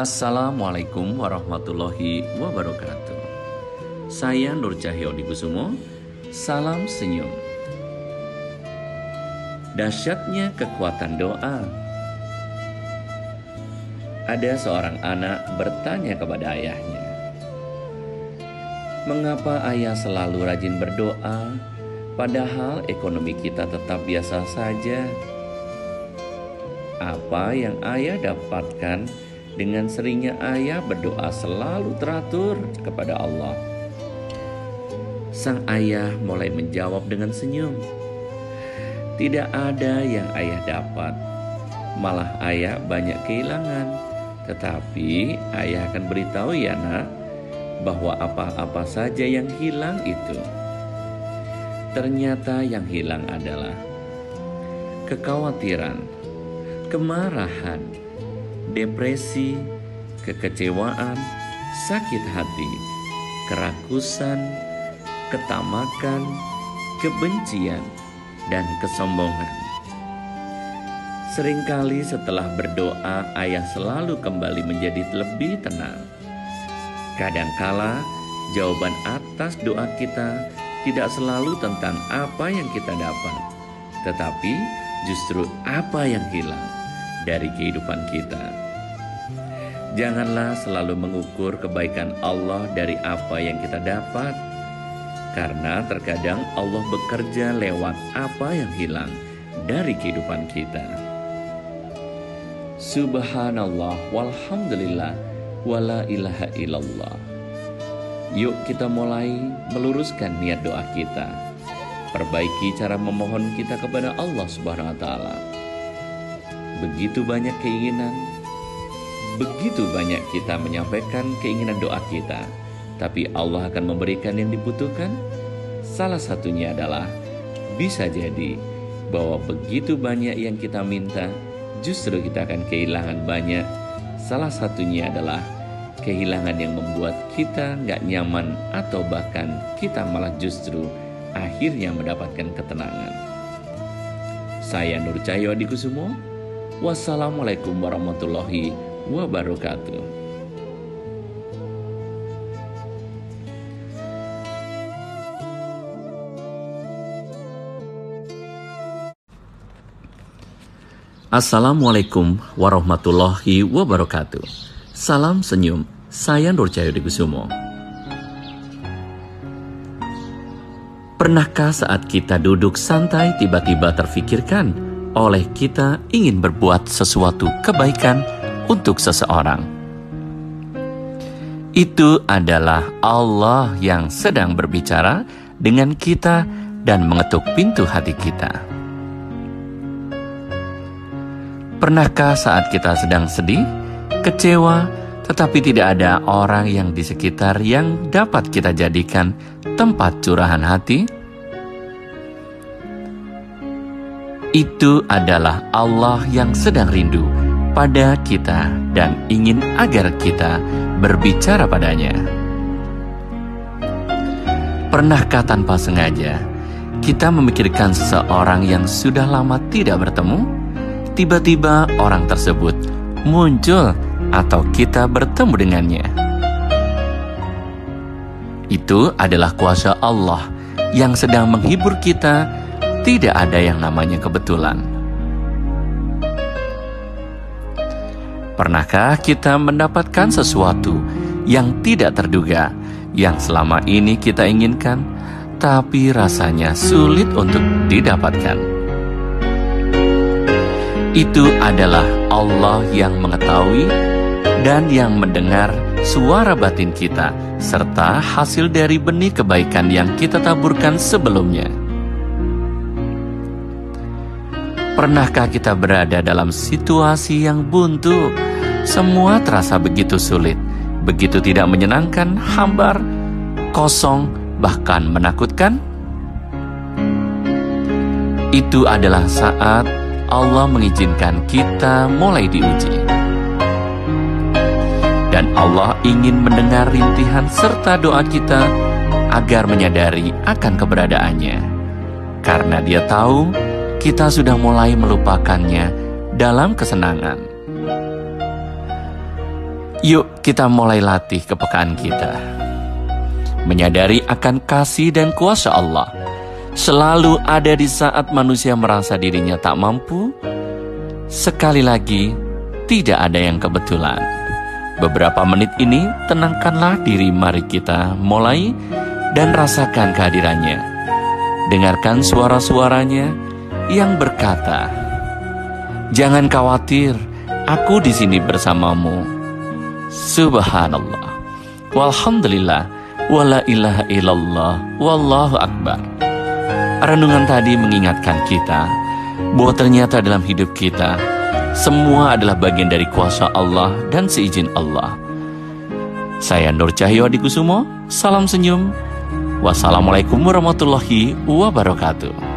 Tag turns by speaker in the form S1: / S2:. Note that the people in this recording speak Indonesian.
S1: Assalamualaikum warahmatullahi wabarakatuh. Saya Nur Cahyo Kusumo. Salam senyum. Dahsyatnya kekuatan doa. Ada seorang anak bertanya kepada ayahnya, "Mengapa ayah selalu rajin berdoa, padahal ekonomi kita tetap biasa saja?" Apa yang ayah dapatkan dengan seringnya ayah berdoa selalu teratur kepada Allah? Sang ayah mulai menjawab dengan senyum. Tidak ada yang ayah dapat, malah ayah banyak kehilangan. Tetapi ayah akan beritahu ya nak, bahwa apa-apa saja yang hilang itu. Ternyata yang hilang adalah kekhawatiran, kemarahan, depresi, kekecewaan, sakit hati, kerakusan, ketamakan, kebencian, dan kesombongan. Seringkali setelah berdoa, ayah selalu kembali menjadi lebih tenang. Kadangkala jawaban atas doa kita tidak selalu tentang apa yang kita dapat, tetapi justru apa yang hilang dari kehidupan kita. Janganlah selalu mengukur kebaikan Allah dari apa yang kita dapat, karena terkadang Allah bekerja lewat apa yang hilang dari kehidupan kita. Subhanallah walhamdulillah wala ilaha illallah. Yuk kita mulai meluruskan niat doa kita. Perbaiki cara memohon kita kepada Allah Subhanahu wa taala. Begitu banyak keinginan, begitu banyak kita menyampaikan keinginan doa kita tapi Allah akan memberikan yang dibutuhkan. Salah satunya adalah bisa jadi bahwa begitu banyak yang kita minta, justru kita akan kehilangan banyak. Salah satunya adalah kehilangan yang membuat kita nggak nyaman atau bahkan kita malah justru akhirnya mendapatkan ketenangan. Saya Nur Cahyo Adikusumo. Wassalamualaikum warahmatullahi wabarakatuh. Assalamualaikum warahmatullahi wabarakatuh. Salam senyum, saya Nur Cahyo Kusumo. Pernahkah saat kita duduk santai tiba-tiba terfikirkan oleh kita ingin berbuat sesuatu kebaikan untuk seseorang? Itu adalah Allah yang sedang berbicara dengan kita dan mengetuk pintu hati kita. Pernahkah saat kita sedang sedih, kecewa, tetapi tidak ada orang yang di sekitar yang dapat kita jadikan tempat curahan hati? Itu adalah Allah yang sedang rindu pada kita dan ingin agar kita berbicara padanya. Pernahkah tanpa sengaja kita memikirkan seseorang yang sudah lama tidak bertemu? tiba-tiba orang tersebut muncul atau kita bertemu dengannya. Itu adalah kuasa Allah yang sedang menghibur kita, tidak ada yang namanya kebetulan. Pernahkah kita mendapatkan sesuatu yang tidak terduga, yang selama ini kita inginkan, tapi rasanya sulit untuk didapatkan? itu adalah Allah yang mengetahui dan yang mendengar suara batin kita, serta hasil dari benih kebaikan yang kita taburkan sebelumnya. Pernahkah kita berada dalam situasi yang buntu? Semua terasa begitu sulit, begitu tidak menyenangkan, hambar, kosong, bahkan menakutkan. Itu adalah saat Allah mengizinkan kita mulai diuji. Dan Allah ingin mendengar rintihan serta doa kita agar menyadari akan keberadaannya. Karena dia tahu kita sudah mulai melupakannya dalam kesenangan. Yuk kita mulai latih kepekaan kita. Menyadari akan kasih dan kuasa Allah selalu ada di saat manusia merasa dirinya tak mampu. Sekali lagi, tidak ada yang kebetulan. Beberapa menit ini tenangkanlah diri mari kita mulai dan rasakan kehadirannya. Dengarkan suara-suaranya yang berkata, "Jangan khawatir, aku di sini bersamamu." Subhanallah. Walhamdulillah. Wala ilaha illallah. Wallahu akbar. Renungan tadi mengingatkan kita bahwa ternyata dalam hidup kita semua adalah bagian dari kuasa Allah dan seizin Allah. Saya Nur Cahyo Adikusumo, salam senyum. Wassalamualaikum warahmatullahi wabarakatuh.